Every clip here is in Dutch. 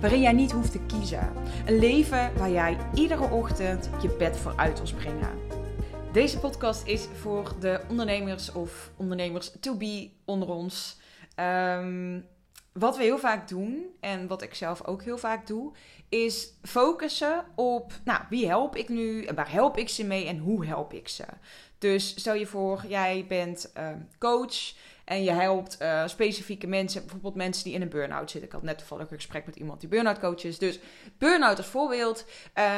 Waarin jij niet hoeft te kiezen. Een leven waar jij iedere ochtend je bed voor uit wil springen. Deze podcast is voor de ondernemers of ondernemers to be onder ons. Um, wat we heel vaak doen, en wat ik zelf ook heel vaak doe, is focussen op, nou, wie help ik nu en waar help ik ze mee en hoe help ik ze. Dus stel je voor, jij bent uh, coach en je helpt uh, specifieke mensen, bijvoorbeeld mensen die in een burn-out zitten. Ik had net toevallig een gesprek met iemand die burn-out coach is. Dus burn-out als voorbeeld.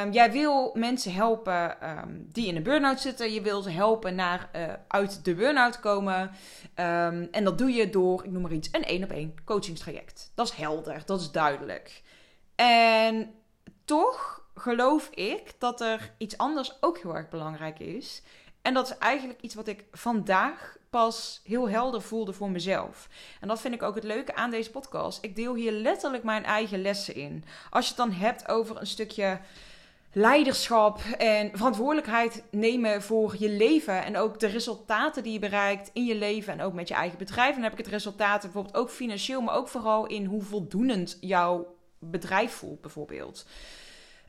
Um, jij wil mensen helpen um, die in een burn-out zitten. Je wil ze helpen naar uh, uit de burn-out komen. Um, en dat doe je door, ik noem maar iets, een één op één coachingstraject. Dat is helder, dat is duidelijk. En toch geloof ik dat er iets anders ook heel erg belangrijk is. En dat is eigenlijk iets wat ik vandaag pas heel helder voelde voor mezelf. En dat vind ik ook het leuke aan deze podcast. Ik deel hier letterlijk mijn eigen lessen in. Als je het dan hebt over een stukje leiderschap en verantwoordelijkheid nemen voor je leven en ook de resultaten die je bereikt in je leven en ook met je eigen bedrijf. dan heb ik het resultaten bijvoorbeeld ook financieel, maar ook vooral in hoe voldoenend jouw bedrijf voelt bijvoorbeeld.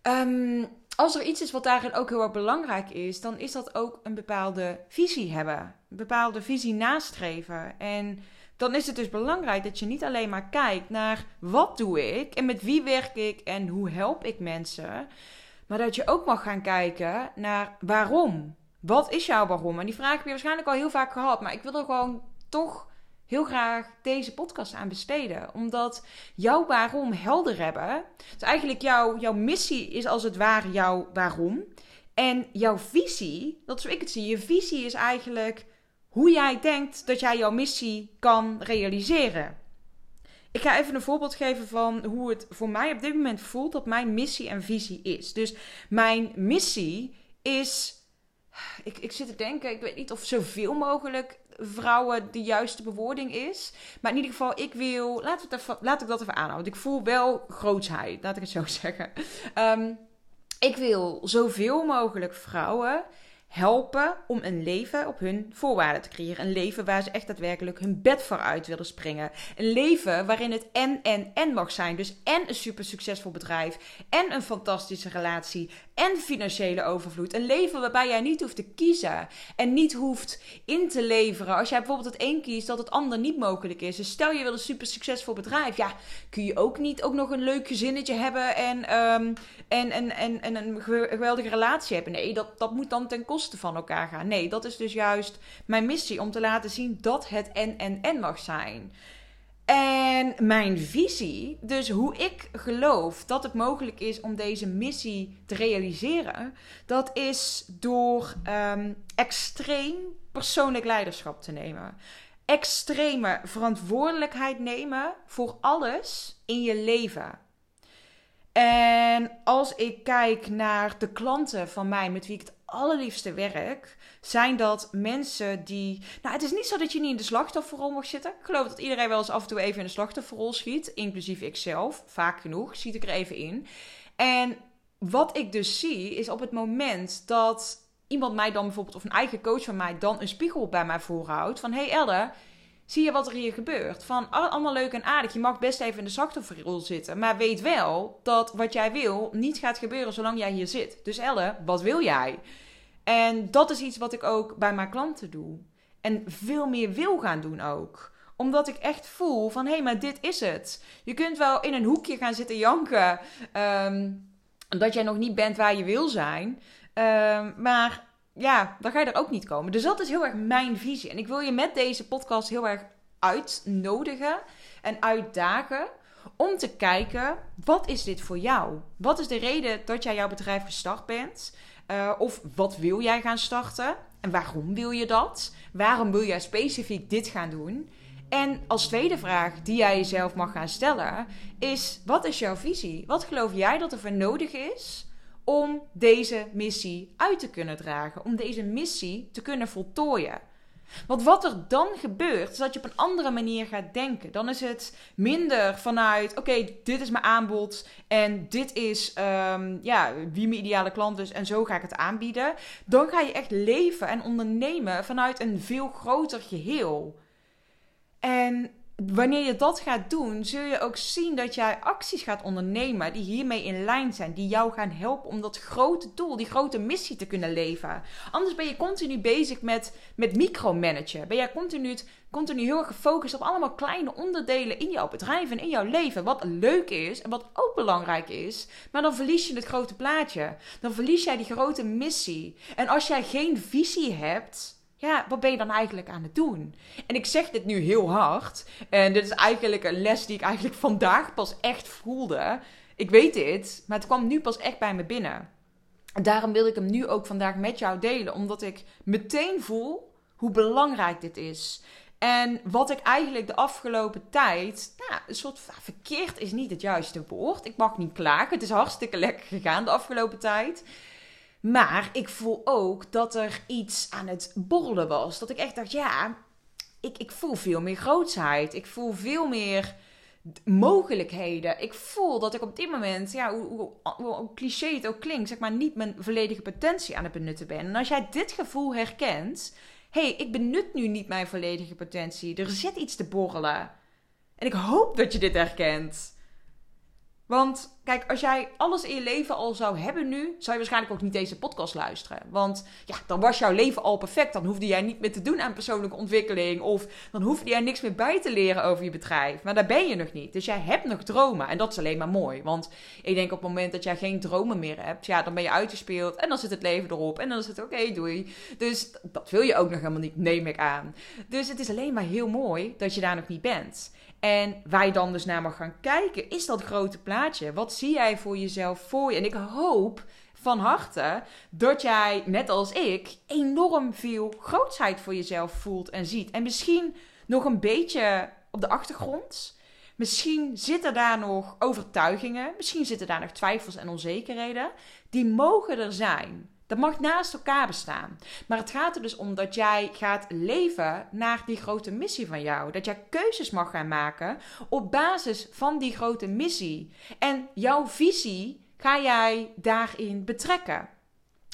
Um, als er iets is wat daarin ook heel erg belangrijk is, dan is dat ook een bepaalde visie hebben. Bepaalde visie nastreven. En dan is het dus belangrijk dat je niet alleen maar kijkt naar wat doe ik en met wie werk ik en hoe help ik mensen. Maar dat je ook mag gaan kijken naar waarom. Wat is jouw waarom? En die vraag heb je waarschijnlijk al heel vaak gehad. Maar ik wil er gewoon toch heel graag deze podcast aan besteden. Omdat jouw waarom helder hebben. Dus eigenlijk jouw, jouw missie is als het ware jouw waarom. En jouw visie, dat is hoe ik het zie. Je visie is eigenlijk hoe jij denkt dat jij jouw missie kan realiseren. Ik ga even een voorbeeld geven van hoe het voor mij op dit moment voelt dat mijn missie en visie is. Dus mijn missie is. Ik, ik zit te denken, ik weet niet of zoveel mogelijk vrouwen de juiste bewoording is. Maar in ieder geval, ik wil. Laat, het even, ik dat even aanhouden. Ik voel wel grootsheid, laat ik het zo zeggen. Um, ik wil zoveel mogelijk vrouwen helpen om een leven op hun voorwaarden te creëren. Een leven waar ze echt daadwerkelijk hun bed vooruit willen springen. Een leven waarin het en, en, en mag zijn. Dus en een super succesvol bedrijf. En een fantastische relatie. En financiële overvloed. Een leven waarbij jij niet hoeft te kiezen. En niet hoeft in te leveren. Als jij bijvoorbeeld het een kiest, dat het ander niet mogelijk is. Dus stel je wil een super succesvol bedrijf. Ja, kun je ook niet ook nog een leuk gezinnetje hebben. En, um, en, en, en, en een geweldige relatie hebben. Nee, dat, dat moet dan ten koste van elkaar gaan. Nee, dat is dus juist mijn missie om te laten zien dat het en en en mag zijn. En mijn visie, dus hoe ik geloof dat het mogelijk is om deze missie te realiseren, dat is door um, extreem persoonlijk leiderschap te nemen. Extreme verantwoordelijkheid nemen voor alles in je leven. En als ik kijk naar de klanten van mij met wie ik het allerliefste werk, zijn dat mensen die. Nou, het is niet zo dat je niet in de slachtofferrol mag zitten. Ik geloof dat iedereen wel eens af en toe even in de slachtofferrol schiet, inclusief ikzelf. Vaak genoeg schiet ik er even in. En wat ik dus zie, is op het moment dat iemand mij dan bijvoorbeeld, of een eigen coach van mij, dan een spiegel bij mij voorhoudt. Van hey Elle, zie je wat er hier gebeurt? Van allemaal leuk en aardig. Je mag best even in de slachtofferrol zitten. Maar weet wel dat wat jij wil niet gaat gebeuren zolang jij hier zit. Dus Elle, wat wil jij? En dat is iets wat ik ook bij mijn klanten doe. En veel meer wil gaan doen ook. Omdat ik echt voel van hé, hey, maar dit is het. Je kunt wel in een hoekje gaan zitten janken. Um, dat jij nog niet bent waar je wil zijn. Ehm, maar ja, dan ga je er ook niet komen. Dus dat is heel erg mijn visie. En ik wil je met deze podcast heel erg uitnodigen en uitdagen om te kijken, wat is dit voor jou? Wat is de reden dat jij jouw bedrijf gestart bent? Uh, of wat wil jij gaan starten? En waarom wil je dat? Waarom wil jij specifiek dit gaan doen? En als tweede vraag die jij jezelf mag gaan stellen, is: wat is jouw visie? Wat geloof jij dat er voor nodig is om deze missie uit te kunnen dragen? Om deze missie te kunnen voltooien? Want wat er dan gebeurt, is dat je op een andere manier gaat denken. Dan is het minder vanuit: oké, dit is mijn aanbod en dit is um, ja, wie mijn ideale klant is en zo ga ik het aanbieden. Dan ga je echt leven en ondernemen vanuit een veel groter geheel. En wanneer je dat gaat doen, zul je ook zien dat jij acties gaat ondernemen die hiermee in lijn zijn, die jou gaan helpen om dat grote doel, die grote missie te kunnen leven. Anders ben je continu bezig met, met micromanagen. Ben jij continu, continu heel gefocust op allemaal kleine onderdelen in jouw bedrijf en in jouw leven. Wat leuk is en wat ook belangrijk is. Maar dan verlies je het grote plaatje. Dan verlies jij die grote missie. En als jij geen visie hebt ja, wat ben je dan eigenlijk aan het doen? En ik zeg dit nu heel hard. En dit is eigenlijk een les die ik eigenlijk vandaag pas echt voelde. Ik weet dit, maar het kwam nu pas echt bij me binnen. En daarom wil ik hem nu ook vandaag met jou delen, omdat ik meteen voel hoe belangrijk dit is. En wat ik eigenlijk de afgelopen tijd, nou, een soort verkeerd is niet het juiste woord. Ik mag niet klagen. Het is hartstikke lekker gegaan de afgelopen tijd. Maar ik voel ook dat er iets aan het borrelen was. Dat ik echt dacht, ja, ik, ik voel veel meer grootsheid. Ik voel veel meer mogelijkheden. Ik voel dat ik op dit moment, ja, hoe, hoe, cliché het ook klinkt, zeg maar, niet mijn volledige potentie aan het benutten ben. En als jij dit gevoel herkent, hey, ik benut nu niet mijn volledige potentie. Er zit iets te borrelen. En ik hoop dat je dit herkent. Want kijk, als jij alles in je leven al zou hebben nu, zou je waarschijnlijk ook niet deze podcast luisteren. Want ja, dan was jouw leven al perfect. Dan hoefde jij niet meer te doen aan persoonlijke ontwikkeling. Of dan hoefde jij niks meer bij te leren over je bedrijf. Maar daar ben je nog niet. Dus jij hebt nog dromen. En dat is alleen maar mooi. Want ik denk op het moment dat jij geen dromen meer hebt, ja, dan ben je uitgespeeld. En dan zit het leven erop. En dan is het oké, doei. Dus dat wil je ook nog helemaal niet, neem ik aan. Dus het is alleen maar heel mooi dat je daar nog niet bent. En je dan dus naar mag gaan kijken, is dat grote plaatje. Wat zie jij voor jezelf voor je? En ik hoop van harte dat jij, net als ik, enorm veel grootsheid voor jezelf voelt en ziet. En misschien nog een beetje op de achtergrond. Misschien zitten daar nog overtuigingen, misschien zitten daar nog twijfels en onzekerheden. Die mogen er zijn. Dat mag naast elkaar bestaan. Maar het gaat er dus om dat jij gaat leven naar die grote missie van jou. Dat jij keuzes mag gaan maken op basis van die grote missie. En jouw visie ga jij daarin betrekken.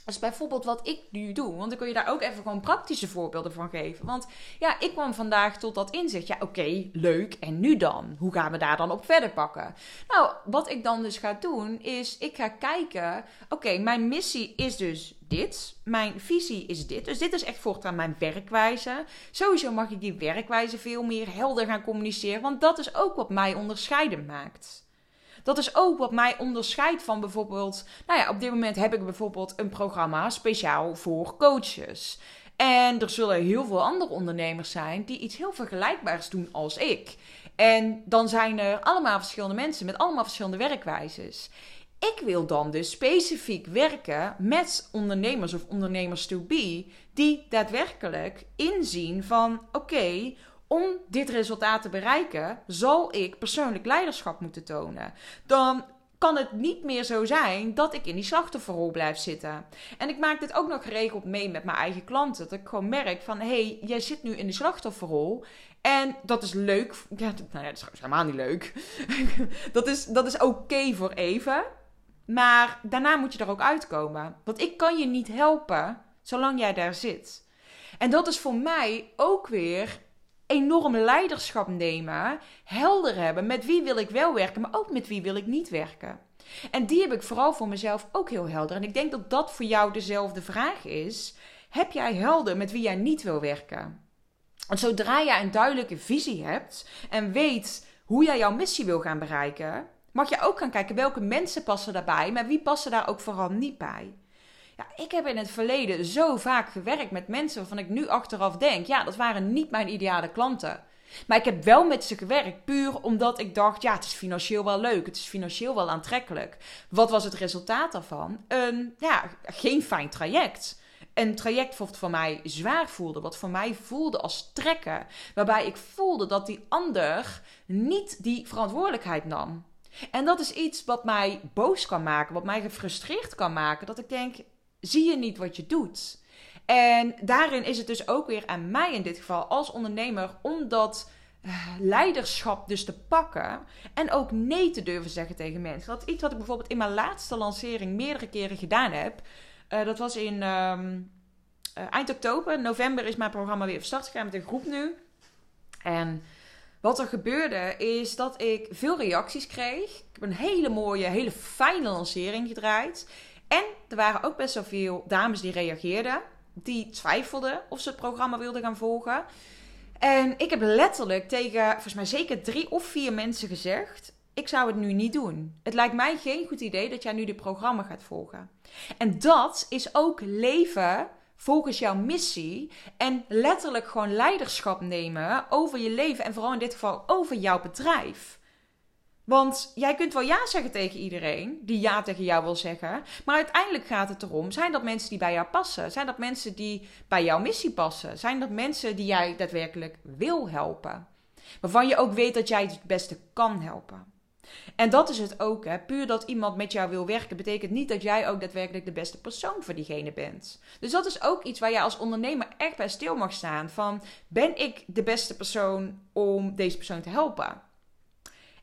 Is bijvoorbeeld wat ik nu doe. Want ik wil je daar ook even gewoon praktische voorbeelden van geven. Want ja, ik kwam vandaag tot dat inzicht. Ja, oké, leuk. En nu dan? Hoe gaan we daar dan op verder pakken? Nou, wat ik dan dus ga doen, is ik ga kijken. Oké, mijn missie is dus dit. Mijn visie is dit. Dus dit is echt voortaan mijn werkwijze. Sowieso mag ik die werkwijze veel meer helder gaan communiceren. Want dat is ook wat mij onderscheidend maakt. Dat is ook wat mij onderscheidt van bijvoorbeeld. Nou ja, op dit moment heb ik bijvoorbeeld een programma speciaal voor coaches. En er zullen heel veel andere ondernemers zijn die iets heel vergelijkbaars doen als ik. En dan zijn er allemaal verschillende mensen met allemaal verschillende werkwijzes. Ik wil dan dus specifiek werken met ondernemers of ondernemers to be die daadwerkelijk inzien van oké, om dit resultaat te bereiken, zal ik persoonlijk leiderschap moeten tonen. Dan kan het niet meer zo zijn dat ik in die slachtofferrol blijf zitten. En ik maak dit ook nog geregeld mee met mijn eigen klanten. Dat ik gewoon merk van, hé, hey, jij zit nu in de slachtofferrol. En dat is leuk. Ja, nou ja, dat is helemaal niet leuk. dat is, dat is oké voor even. Maar daarna moet je er ook uitkomen. Want ik kan je niet helpen zolang jij daar zit. En dat is voor mij ook weer enorm leiderschap nemen, helder hebben met wie wil ik wel werken, maar ook met wie wil ik niet werken. En die heb ik vooral voor mezelf ook heel helder. En ik denk dat dat voor jou dezelfde vraag is. Heb jij helder met wie jij niet wil werken? Want zodra jij een duidelijke visie hebt en weet hoe jij jouw missie wil gaan bereiken, mag je ook gaan kijken welke mensen passen daarbij, maar wie passen daar ook vooral niet bij. Ja, ik heb in het verleden zo vaak gewerkt met mensen waarvan ik nu achteraf denk, ja, dat waren niet mijn ideale klanten. Maar ik heb wel met ze gewerkt, puur omdat ik dacht, ja, het is financieel wel leuk, het is financieel wel aantrekkelijk. Wat was het resultaat daarvan? Een, ja, geen fijn traject. Een traject wat voor mij zwaar voelde, wat voor mij voelde als trekken. Waarbij ik voelde dat die ander niet die verantwoordelijkheid nam. En dat is iets wat mij boos kan maken, wat mij gefrustreerd kan maken. Dat ik denk, zie je niet wat je doet? En daarin is het dus ook weer aan mij in dit geval als ondernemer om dat eh, leiderschap dus te pakken en ook nee te durven zeggen tegen mensen. Dat is iets wat ik bijvoorbeeld in mijn laatste lancering meerdere keren gedaan heb. Uh, dat was in um, uh, eind oktober. November is mijn programma weer van start gegaan met een groep nu. En wat er gebeurde is dat ik veel reacties kreeg. Ik heb een hele mooie, hele fijne lancering gedraaid. En er waren ook best wel veel dames die reageerden. Die twijfelden of ze het programma wilden gaan volgen. En ik heb letterlijk tegen, volgens mij zeker drie of vier mensen gezegd: Ik zou het nu niet doen. Het lijkt mij geen goed idee dat jij nu dit programma gaat volgen. En dat is ook leven volgens jouw missie. En letterlijk gewoon leiderschap nemen over je leven. En vooral in dit geval over jouw bedrijf. Want jij kunt wel ja zeggen tegen iedereen die ja tegen jou wil zeggen. Maar uiteindelijk gaat het erom: zijn dat mensen die bij jou passen? Zijn dat mensen die bij jouw missie passen? Zijn dat mensen die jij daadwerkelijk wil helpen? Waarvan je ook weet dat jij het beste kan helpen. En dat is het ook, hè. Puur dat iemand met jou wil werken, betekent niet dat jij ook daadwerkelijk de beste persoon voor diegene bent. Dus dat is ook iets waar je als ondernemer echt bij stil mag staan. Van, ben ik de beste persoon om deze persoon te helpen?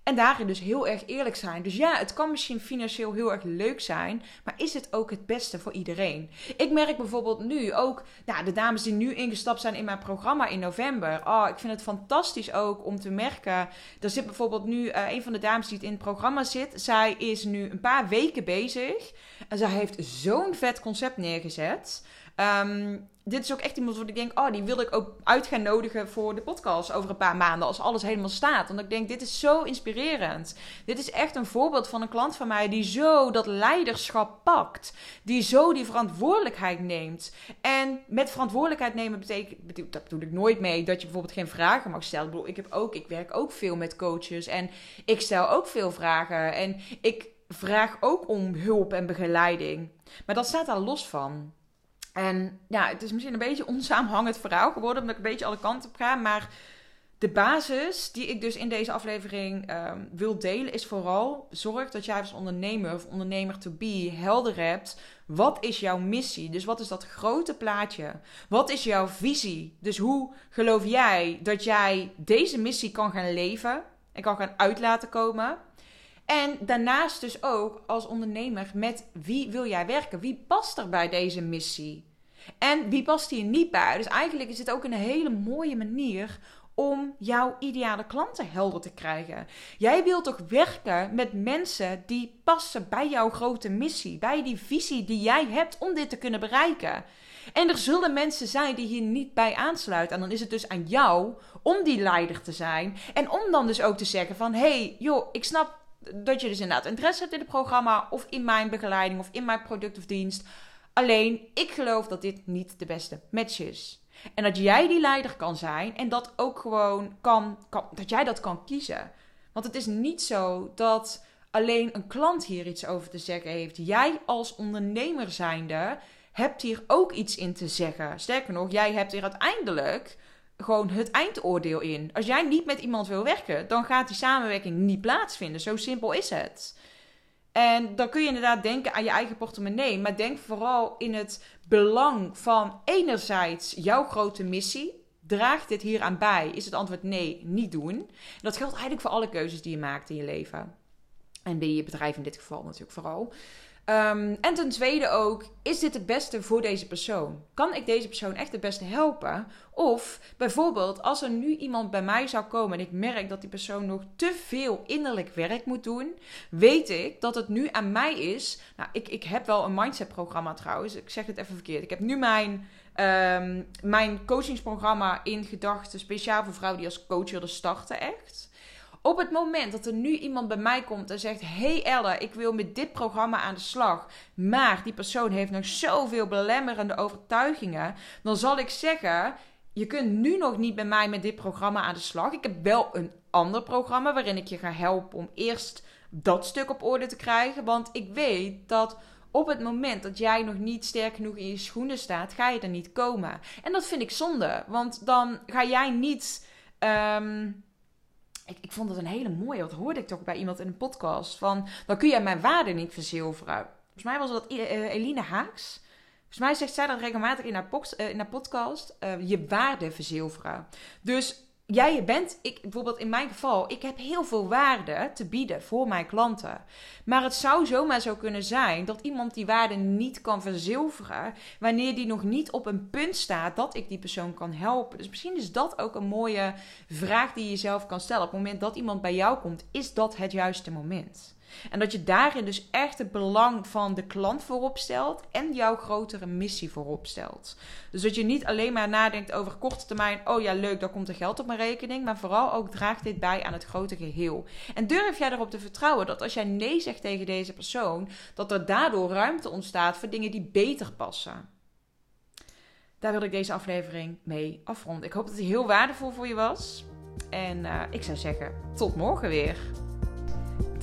En daarin dus heel erg eerlijk zijn. Dus ja, het kan misschien financieel heel erg leuk zijn, maar is het ook het beste voor iedereen? Ik merk bijvoorbeeld nu ook, nou, de dames die nu ingestapt zijn in mijn programma in november. Oh, ik vind het fantastisch ook om te merken. Er zit bijvoorbeeld nu uh, een van de dames die het in het programma zit. Zij is nu een paar weken bezig en zij heeft zo'n vet concept neergezet. Um, dit is ook echt iemand waar ik denk, oh, die wil ik ook uit gaan nodigen voor de podcast over een paar maanden, als alles helemaal staat. Want ik denk, dit is zo inspirerend. Dit is echt een voorbeeld van een klant van mij die zo dat leiderschap pakt. Die zo die verantwoordelijkheid neemt. En met verantwoordelijkheid nemen betekent, dat bedoel ik nooit mee, dat je bijvoorbeeld geen vragen mag stellen. Ik bedoel, ik, heb ook, ik werk ook veel met coaches en ik stel ook veel vragen. En ik vraag ook om hulp en begeleiding. Maar dat staat daar los van. En ja, het is misschien een beetje onsamenhangend verhaal geworden, omdat ik een beetje alle kanten op ga. Maar de basis die ik dus in deze aflevering um, wil delen, is vooral zorg dat jij als ondernemer of ondernemer to be helder hebt. Wat is jouw missie? Dus wat is dat grote plaatje? Wat is jouw visie? Dus hoe geloof jij dat jij deze missie kan gaan leven en kan gaan uitlaten komen? En daarnaast dus ook als ondernemer met wie wil jij werken? Wie past er bij deze missie? En wie past hier niet bij? Dus eigenlijk is het ook een hele mooie manier om jouw ideale klanten helder te krijgen. Jij wilt toch werken met mensen die passen bij jouw grote missie, bij die visie die jij hebt om dit te kunnen bereiken. En er zullen mensen zijn die hier niet bij aansluiten. En dan is het dus aan jou om die leider te zijn. En om dan dus ook te zeggen van... hey, joh, ik snap dat je dus inderdaad interesse hebt in het programma... of in mijn begeleiding of in mijn product of dienst... Alleen, ik geloof dat dit niet de beste match is. En dat jij die leider kan zijn en dat ook gewoon kan, kan, dat jij dat kan kiezen. Want het is niet zo dat alleen een klant hier iets over te zeggen heeft. Jij als ondernemer zijnde hebt hier ook iets in te zeggen. Sterker nog, jij hebt hier uiteindelijk gewoon het eindoordeel in. Als jij niet met iemand wil werken, dan gaat die samenwerking niet plaatsvinden. Zo simpel is het. En dan kun je inderdaad denken aan je eigen portemonnee. Maar denk vooral in het belang van enerzijds jouw grote missie. Draagt dit hier aan bij? Is het antwoord nee, niet doen. dat geldt eigenlijk voor alle keuzes die je maakt in je leven. En bij je bedrijf in dit geval natuurlijk vooral. Um, en ten tweede ook, is dit het beste voor deze persoon? Kan ik deze persoon echt het beste helpen? Of bijvoorbeeld, als er nu iemand bij mij zou komen en ik merk dat die persoon nog te veel innerlijk werk moet doen, weet ik dat het nu aan mij is. Nou, ik, ik heb wel een mindset programma trouwens. Ik zeg het even verkeerd. Ik heb nu mijn, um, mijn coachingsprogramma in gedachten, speciaal voor vrouwen die als coach willen starten, echt Op het moment dat er nu iemand bij mij komt en zegt: Hey Ella, ik wil met dit programma aan de slag, maar die persoon heeft nog zoveel belemmerende overtuigingen, dan zal ik zeggen: Je kunt nu nog niet bij mij met dit programma aan de slag. Ik heb wel een ander programma waarin ik je ga helpen om eerst dat stuk op orde te krijgen. Want ik weet dat op het moment dat jij nog niet sterk genoeg in je schoenen staat, ga je er niet komen. En dat vind ik zonde, want dan ga jij niet. Ehm, ik, ik vond het een hele mooie, dat hoorde ik toch bij iemand in een podcast. Van dan kun jij mijn waarde niet verzilveren. Volgens mij was dat uh, Eline Haaks. Volgens mij zegt zij dat regelmatig in haar, uh, in haar podcast. Je waarde verzilveren. Dus jij bent, ik, bijvoorbeeld in mijn geval, ik heb heel veel waarde te bieden voor mijn klanten. Maar het zou zomaar zo kunnen zijn dat iemand die waarde niet kan verzilveren wanneer die nog niet op een punt staat dat ik die persoon kan helpen. Dus misschien is dat ook een mooie vraag die je jezelf kan stellen. Op het moment dat iemand bij jou komt, is dat het juiste moment? En dat je daarin dus echt het belang van de klant voorop stelt en jouw grotere missie voorop stelt. Dus dat je niet alleen maar nadenkt over korte termijn, oh ja leuk, daar komt er geld op mijn rekening, maar vooral ook draagt dit bij aan het grote geheel. En durf jij erop te vertrouwen dat als jij nee zegt tegen deze persoon, dat er daardoor ruimte ontstaat voor dingen die beter passen. Daar wil ik deze aflevering mee afronden. Ik hoop dat die heel waardevol voor je was. En uh, ik zou zeggen, tot morgen weer.